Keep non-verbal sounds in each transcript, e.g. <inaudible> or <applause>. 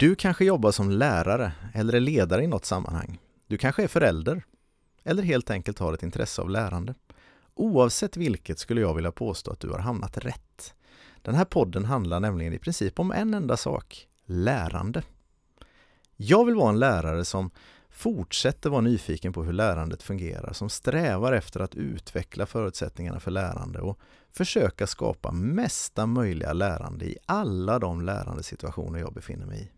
Du kanske jobbar som lärare eller är ledare i något sammanhang. Du kanske är förälder eller helt enkelt har ett intresse av lärande. Oavsett vilket skulle jag vilja påstå att du har hamnat rätt. Den här podden handlar nämligen i princip om en enda sak, lärande. Jag vill vara en lärare som fortsätter vara nyfiken på hur lärandet fungerar, som strävar efter att utveckla förutsättningarna för lärande och försöka skapa mesta möjliga lärande i alla de lärandesituationer jag befinner mig i.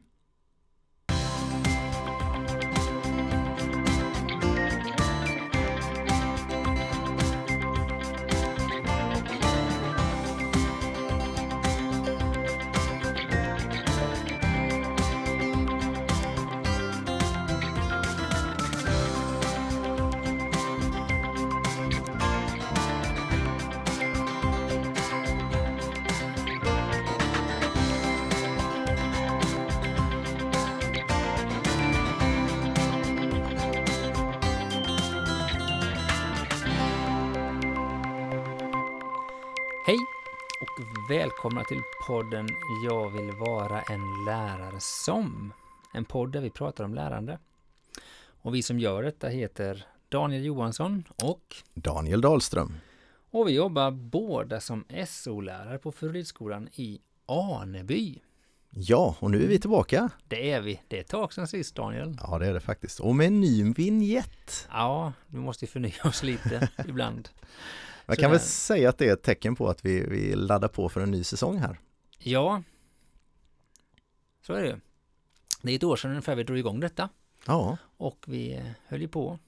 välkomna till podden Jag vill vara en lärare som. En podd där vi pratar om lärande. Och vi som gör detta heter Daniel Johansson och Daniel Dahlström. och vi jobbar båda som SO-lärare på Furilidskolan i Aneby. Ja, och nu är vi tillbaka. Det är vi. Det är ett tag sedan sist Daniel. Ja, det är det faktiskt. Och med en ny vignett. Ja, vi måste förnya oss lite <laughs> ibland. Man kan väl säga att det är ett tecken på att vi, vi laddar på för en ny säsong här. Ja, så är det ju. Det är ett år sedan ungefär vi drog igång detta. Ja, Och vi höll ju på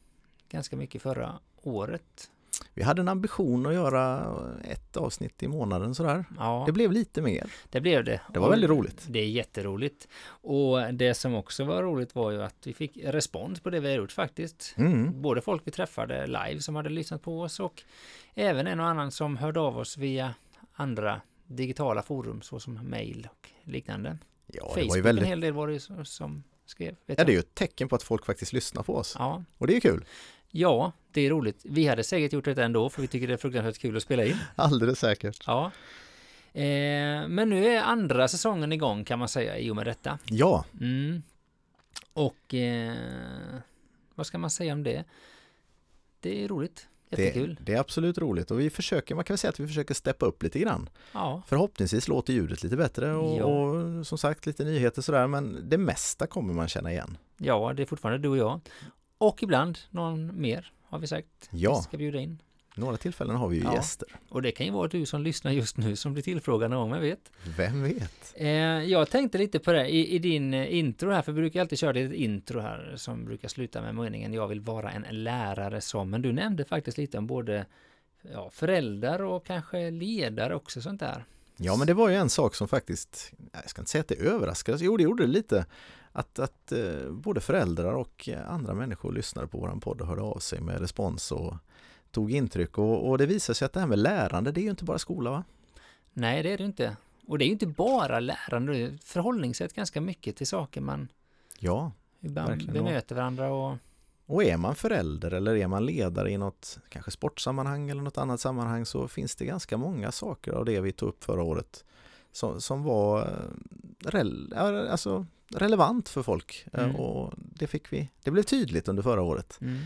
ganska mycket förra året. Vi hade en ambition att göra ett avsnitt i månaden sådär. Ja, Det blev lite mer. det blev det. Det var Och väldigt roligt. Det är jätteroligt. Och det som också var roligt var ju att vi fick respons på det vi har gjort faktiskt. Mm. Både folk vi träffade live som hade lyssnat på oss och även en och annan som hörde av oss via andra digitala forum såsom mail och liknande. Ja, det Facebook var ju en väldigt... hel del var det ju som- skrev. Ja, det är ju ett tecken på att folk faktiskt lyssnar på oss. Ja, Och det är kul. Ja, det är roligt. Vi hade säkert gjort det ändå för vi tycker det är fruktansvärt kul att spela in. Alldeles säkert. Ja. Eh, men nu är andra säsongen igång kan man säga i och med detta. Ja, Mm. Och eh, vad ska man säga om det? Det är roligt. det, Jättekul. det är absolut roligt och vi försöker, man kan väl säga att vi försöker steppa upp lite grann. Ja, Förhoppningsvis låter ljudet lite bättre och, Ja. och som sagt lite nyheter sådär men det mesta kommer man känna igen. ja, det är fortfarande du och jag. Och ibland någon mer har vi sagt. Ja. Vi ska bjuda in. Några tillfällen har vi ju Ja. gäster. Och det kan ju vara du som lyssnar just nu som blir tillfrågad någon gång, vem vet? Vem vet? Eh, jag tänkte lite på det i, i din eh, intro här, för vi brukar alltid köra ett intro här som brukar sluta med meningen jag vill vara en lärare som, men du nämnde faktiskt lite om både ja, föräldrar och kanske ledare också sånt där. Ja men det var ju en sak som faktiskt, jag ska inte säga att det överraskade, jo det gjorde det lite. Att, att eh, både föräldrar och eh, andra människor lyssnade på våran podd och hörde av sig med respons och tog intryck och, och det visade sig att det här med lärande det är ju inte bara skola va? Nej, det är det inte. Och det är ju inte bara lärande, det är förhållningssätt ganska mycket till saker man Ja, Verkligen. bemöter varandra och och är man förälder eller är man ledare i något kanske sportsammanhang eller något annat sammanhang så finns det ganska många saker av det vi tog upp förra året som, som var eh, alltså, relevant för folk Eh, Mm. och det fick vi, det blev tydligt under förra året. mm,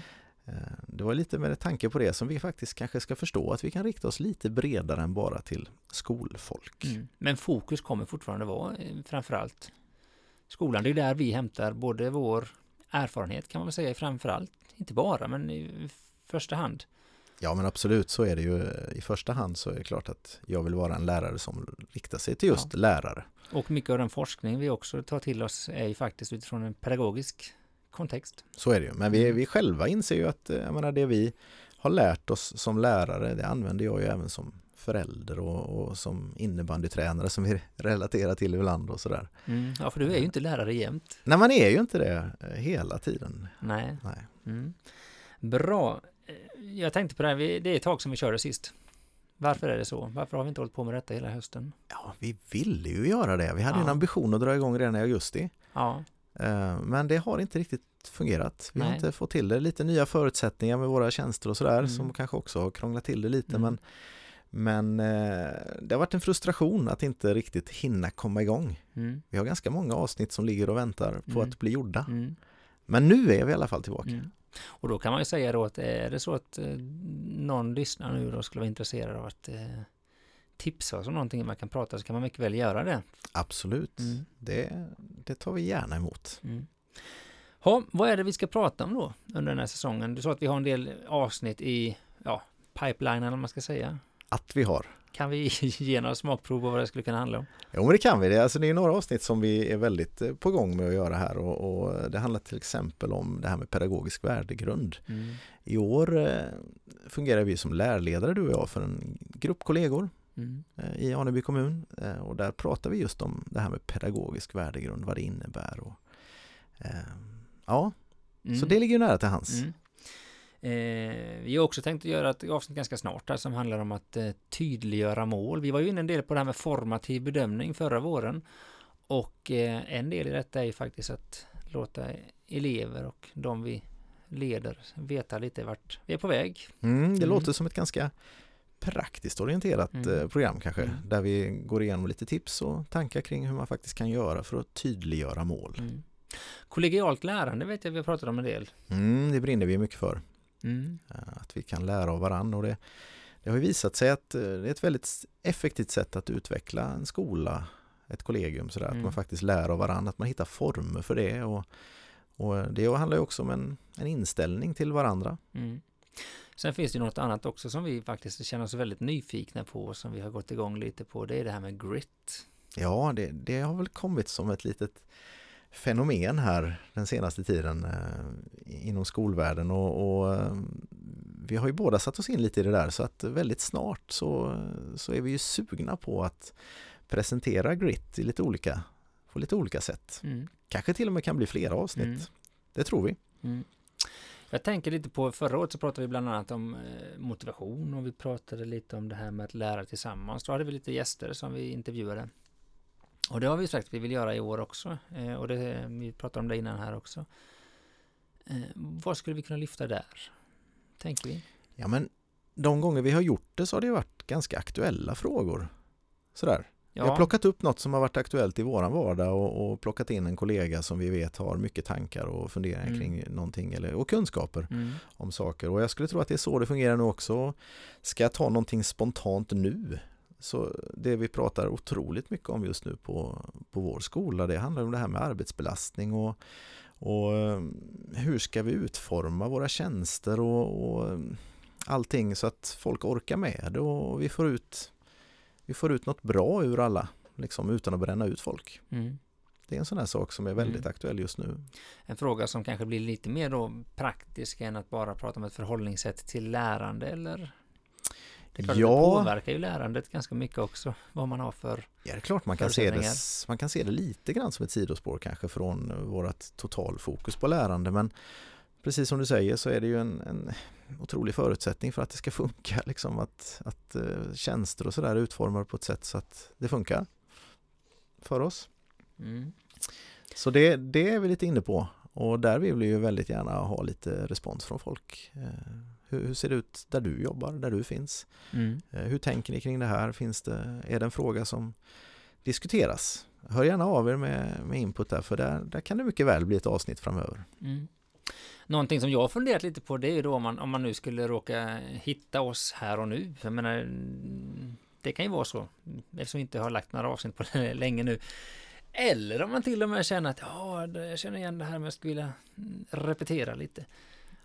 Eh, Det var lite med tanke på det som vi faktiskt kanske ska förstå att vi kan rikta oss lite bredare än bara till skolfolk. mm. Men fokus kommer fortfarande vara eh, framförallt skolan. Det är där vi hämtar både vår erfarenhet kan man väl säga framförallt, inte bara men i första hand. Ja men absolut så är det ju i första hand så är det klart att jag vill vara en lärare som riktar sig till just lärare. Och mycket av den forskning vi också tar till oss är ju faktiskt utifrån en pedagogisk kontext. Så är det ju. Men vi, vi själva inser ju att eh, jag menar, det vi har lärt oss som lärare det använder jag ju även som förälder och, och som innebandytränare som vi <laughs> relaterar till ibland och sådär. Mm. Ja, för du är ju inte lärare jämt. Nej man är ju inte det eh, hela tiden. Nej. Nej. Mm. Bra. Jag tänkte på det här, det är ett tag som vi körde sist. Varför är det så? Varför har vi inte hållit på med detta hela hösten? Ja, vi ville ju göra det. Vi hade en Ja. ambition att dra igång redan i augusti. Ja, Eh, Men det har inte riktigt fungerat. Vi har Nej. inte fått till det. Lite nya förutsättningar med våra tjänster och sådär Mm. som kanske också har krånglat till det lite. Mm. Men Men eh, det har varit en frustration att inte riktigt hinna komma igång. Mm. Vi har ganska många avsnitt som ligger och väntar på Mm. att bli gjorda. Mm. Men nu är vi i alla fall tillbaka. Och då kan man ju säga då att är det så att eh, någon lyssnar nu och skulle vara intresserad av att eh, tipsa oss om någonting man kan prata så kan man mycket väl göra det. Absolut, Mm. det, det tar vi gärna emot. Mm. Ha, vad är det vi ska prata om då under den här säsongen? Du sa att vi har en del avsnitt i ja, pipeline eller vad man ska säga. Att vi har. Kan vi <laughs> ge några smakprov på vad det skulle kunna handla om? Jo men det kan vi. Det, alltså, det är några avsnitt som vi är väldigt eh, på gång med att göra här och, och det handlar till exempel om det här med pedagogisk värdegrund. Mm. I år eh, fungerar vi som lärledare du och jag för en grupp kollegor Mm. eh, i Aneby kommun och där pratar vi just om det här med pedagogisk värdegrund, vad det innebär och ja, Mm. så det ligger ju nära till hands. Eh, vi har också tänkt att göra ett avsnitt ganska snart här som handlar om att eh, tydliggöra mål. Vi var ju inne en del på det här med formativ bedömning förra våren. Och eh, en del i detta är ju faktiskt att låta elever och de vi leder veta lite vart vi är på väg. Mm, det Mm. låter som ett ganska praktiskt orienterat Mm. eh, program kanske, Mm. där vi går igenom lite tips och tankar kring hur man faktiskt kan göra för att tydliggöra mål. Mm. Kollegialt lärande vet jag vi har pratat om en del. Mm, det brinner vi mycket för, Mm. eh, att vi kan lära av varandra och det, det har ju visat sig att eh, det är ett väldigt effektivt sätt att utveckla en skola, ett kollegium sådär, Mm. att man faktiskt lär av varandra, att man hittar former för det och, och det handlar ju också om en, en inställning till varandra. Mm. Sen finns det något annat också som vi faktiskt känner oss väldigt nyfikna på som vi har gått igång lite på. Det är det här med grit. Ja, det, det har väl kommit som ett litet fenomen här den senaste tiden eh, inom skolvärlden och, och eh, vi har ju båda satt oss in lite i det där så att väldigt snart så, så är vi ju sugna på att presentera grit i lite olika, på lite olika sätt. Mm. Kanske till och med kan bli flera avsnitt. Mm. Det tror vi. Mm. Jag tänker lite på, förra året så pratade vi bland annat om eh, motivation och vi pratade lite om det här med att lära tillsammans. Då hade vi lite gäster som vi intervjuade. Och det har vi sagt att vi vill göra i år också. Eh, och det, vi pratade om det innan här också. Eh, vad skulle vi kunna lyfta där? Tänker vi? Ja men de gånger vi har gjort det så har det varit ganska aktuella frågor. Sådär. Vi har plockat upp något som har varit aktuellt i våran vardag och, och plockat in en kollega som vi vet har mycket tankar och funderingar Mm. kring någonting eller, och kunskaper Mm. om saker. Och jag skulle tro att det är så det fungerar nu också. Ska jag ta någonting spontant nu? Så det vi pratar otroligt mycket om just nu på, på vår skola, det handlar om det här med arbetsbelastning och, och eh, hur ska vi utforma våra tjänster och, och eh, allting så att folk orkar med det och vi får ut, vi får ut något bra ur alla, liksom utan att bränna ut folk. Mm. Det är en sån här sak som är väldigt Mm. aktuell just nu. En fråga som kanske blir lite mer då praktisk än att bara prata om ett förhållningssätt till lärande eller? Det klart att det Ja, påverkar ju lärandet ganska mycket också, vad man har för ja, det är klart man kan, se det, man kan se det lite grann som ett sidospår kanske från vårt totalfokus på lärande men precis som du säger så är det ju en, en otrolig förutsättning för att det ska <laughs> funka, liksom att, att eh, tjänster och sådär är utformade på ett sätt så att det funkar för oss. Mm. Så det, det är vi lite inne på och där vill vi ju väldigt gärna ha lite respons från folk. Eh, Hur, hur ser det ut där du jobbar, där du finns? Mm. Eh, Hur tänker ni kring det här? Finns det, är det en fråga som diskuteras? Hör gärna av er med, med input där för där, där kan det mycket väl bli ett avsnitt framöver. Mm. Någonting som jag har funderat lite på det är ju då om man, om man nu skulle råka hitta oss här och nu. Jag menar, det kan ju vara så. Eftersom vi inte har lagt några avsnitt på det <laughs> länge nu. Eller om man till och med känner att ja, jag känner igen det här men jag skulle vilja mm, repetera lite.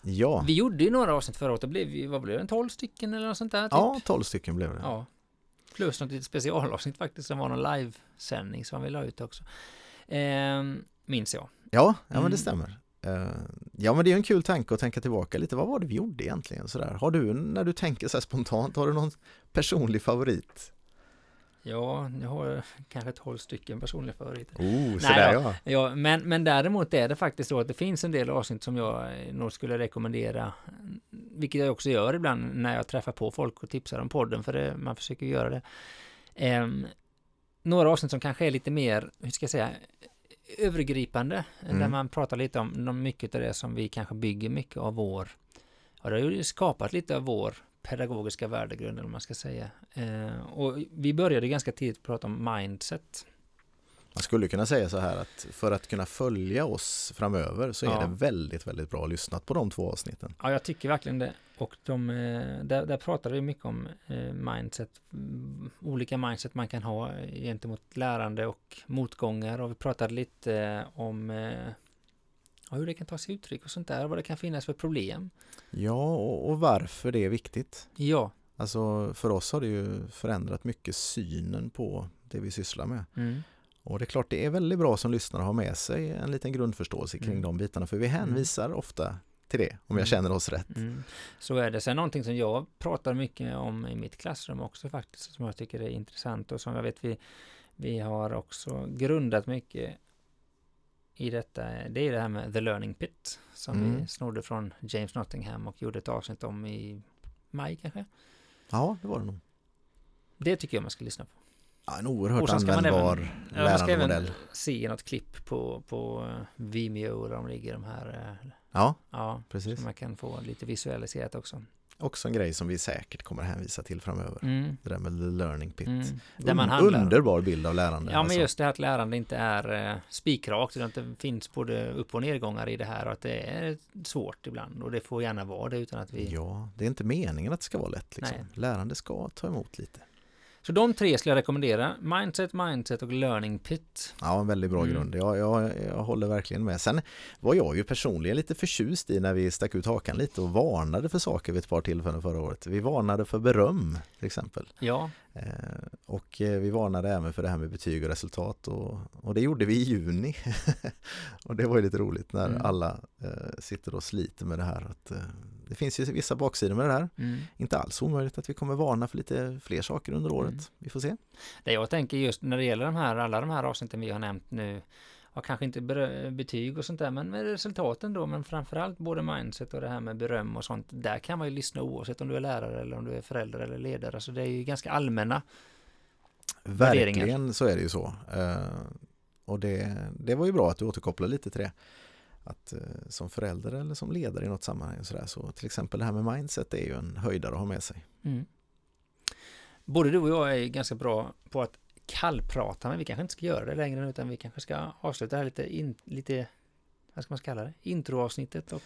Ja, Vi gjorde ju några avsnitt förra året. Det blev vad blev det, 12 stycken eller något sånt där? Typ? ja 12 stycken blev det. Ja. Plus något litet specialavsnitt faktiskt som var någon livesändning som vi la ut också. Ehm, minns jag. Ja, ja men Mm. det stämmer. Eh, Ja men det är en kul tanke att tänka tillbaka lite, vad var det vi gjorde egentligen? Sådär. Har du, när du tänker så här spontant, har du någon personlig favorit? Ja, jag har <laughs> kanske 12 stycken personliga favoriter. Oh, sådär, ja. Ja, men, men däremot är det faktiskt så att det finns en del avsnitt som jag eh, nog skulle rekommendera, vilket jag också gör ibland när jag träffar på folk och tipsar om podden, för det, man försöker göra det. Ehm, några avsnitt som kanske är lite mer, hur ska jag säga, övergripande, Mm. där man pratar lite om, om mycket av det som vi kanske bygger mycket av vår, ja det har ju skapat lite av vår pedagogiska värdegrunden om man ska säga. Eh, och vi började ganska tidigt att prata om mindset. Man skulle kunna säga så här att för att kunna följa oss framöver så är Ja. det väldigt, väldigt bra lyssnat på de två avsnitten. Ja, jag tycker verkligen det. Och de, eh, där, där pratade vi mycket om eh, mindset, mm, olika mindset man kan ha gentemot lärande och motgångar. Och vi pratade lite om ja, hur det kan ta sig uttryck och sånt där, vad det kan finnas för problem. Ja, och, och varför det är viktigt. Ja, Alltså för oss har det ju förändrat mycket synen på det vi sysslar med. mm. Och det är klart det är väldigt bra som lyssnare att ha med sig en liten grundförståelse kring Mm. de bitarna för vi hänvisar ofta till det om Mm. jag känner oss rätt. Mm. Så är det. Sen någonting som jag pratar mycket om i mitt klassrum också faktiskt, som jag tycker är intressant och som jag vet vi, vi har också grundat mycket i detta, det är det här med The Learning Pit, som Mm. vi snodde från James Nottingham och gjorde ett avsnitt om i maj kanske. Ja, det var det nog. Det tycker jag man ska lyssna på. Ja, en oerhört användbar Ja, man ska även lärandemodell. se något klipp på, på Vimeo där de ligger de här, eh, Ja, ja, precis. så man kan få lite visualiserat också. Också en grej som vi säkert kommer hänvisa till framöver. Mm. Det där med the learning pit. Mm. Där man handlar. Underbar bild av lärande. Ja, men alltså. just det här att lärande inte är eh, spikrakt, utan att det finns både upp och nedgångar i det här och att det är svårt ibland och det får gärna vara det utan att vi... Ja, det är inte meningen att det ska vara lätt. Liksom. Lärande ska ta emot lite. Så de tre skulle jag rekommendera. Mindset, mindset och learning pit. Ja, en väldigt bra Mm. grund. Jag, jag, jag håller verkligen med. Sen var jag ju personligen lite förtjust i när vi stack ut hakan lite och varnade för saker vid ett par tillfällen förra året. Vi varnade för beröm till exempel. Ja, och eh, vi varnade även för det här med betyg och resultat och, och det gjorde vi i juni. <laughs> och det var ju lite roligt när Mm. alla eh, sitter och sliter med det här. Att, eh, det finns ju vissa baksidor med det här. mm. Inte alls omöjligt att vi kommer varna för lite fler saker under året. Mm. Vi får se. det jag tänker just när det gäller de här, alla de här avsnitten vi har nämnt nu, ja, kanske inte betyg och sånt där, men med resultaten då, men framförallt både mindset och det här med beröm och sånt, där kan man ju lyssna oavsett om du är lärare eller om du är förälder eller ledare, så det är ju ganska allmänna. Värderingar. Verkligen så är det ju så. Eh, och det, det var ju bra att du återkopplar lite till det. Att eh, som förälder eller som ledare i något sammanhang och sådär, så till exempel det här med mindset är ju en höjdare att ha med sig. Mm. Både du och jag är ganska bra på att kallprata, men vi kanske inte ska göra det längre nu, utan vi kanske ska avsluta det här lite, in, lite vad ska man kalla det, introavsnittet och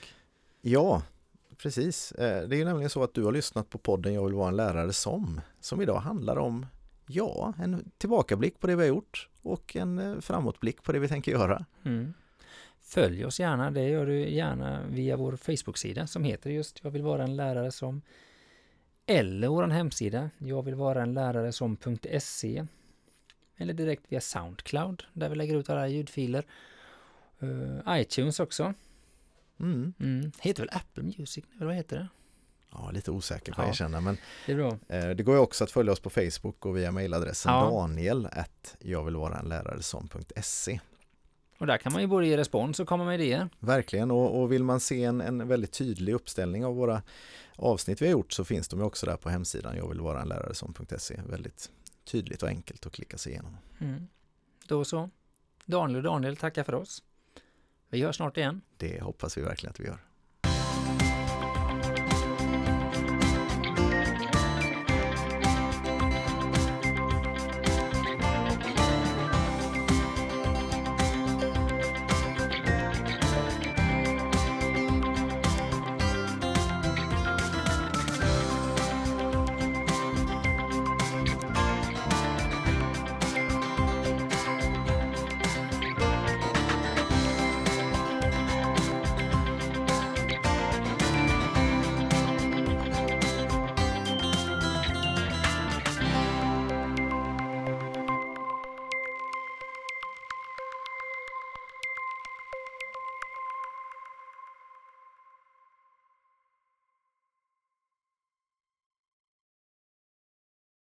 Ja, precis. Eh, Det är nämligen så att du har lyssnat på podden Jag vill vara en lärare som, som idag handlar om, ja, en tillbakablick på det vi har gjort och en eh, framåtblick på det vi tänker göra. mm. Följ oss gärna, det gör du gärna via vår Facebook-sida som heter just Jag vill vara en lärare som eller vår hemsida Jag vill vara en lärare som.se eller direkt via Soundcloud där vi lägger ut alla ljudfiler. Uh, iTunes också. Mm. Mm. Heter väl Apple Music nu, vad heter det? Ja, lite osäker jag Ja. erkänna, men Det är bra. eh, det går ju också att följa oss på Facebook och via mejladressen Ja. daniel att jag vill vara en lärare som.se. Och där kan man ju både ge respons och komma med idéer. Verkligen, och, och vill man se en, en väldigt tydlig uppställning av våra avsnitt vi har gjort så finns de också där på hemsidan jag vill vara en lärare som.se. Väldigt tydligt och enkelt att klicka sig igenom. Mm. Då så. Daniel och Daniel tackar för oss. Vi hörs snart igen. Det hoppas vi verkligen att vi gör.